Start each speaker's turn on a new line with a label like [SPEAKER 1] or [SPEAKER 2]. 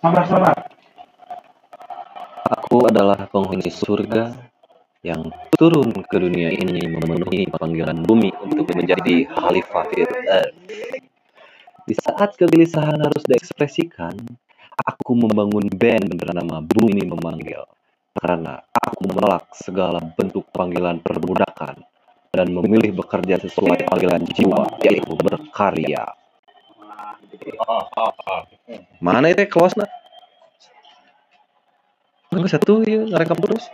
[SPEAKER 1] Sabar, sabar.
[SPEAKER 2] Aku adalah penghuni surga yang turun ke dunia ini memenuhi panggilan bumi untuk menjadi khalifah Earth. Di saat kegelisahan harus diekspresikan, aku membangun band bernama Bumi Memanggil. Karena aku menolak segala bentuk panggilan perbudakan dan memilih bekerja sesuai panggilan jiwa, yaitu berkarya. Mana itu close na? Nggak satu ya, ngerekam terus.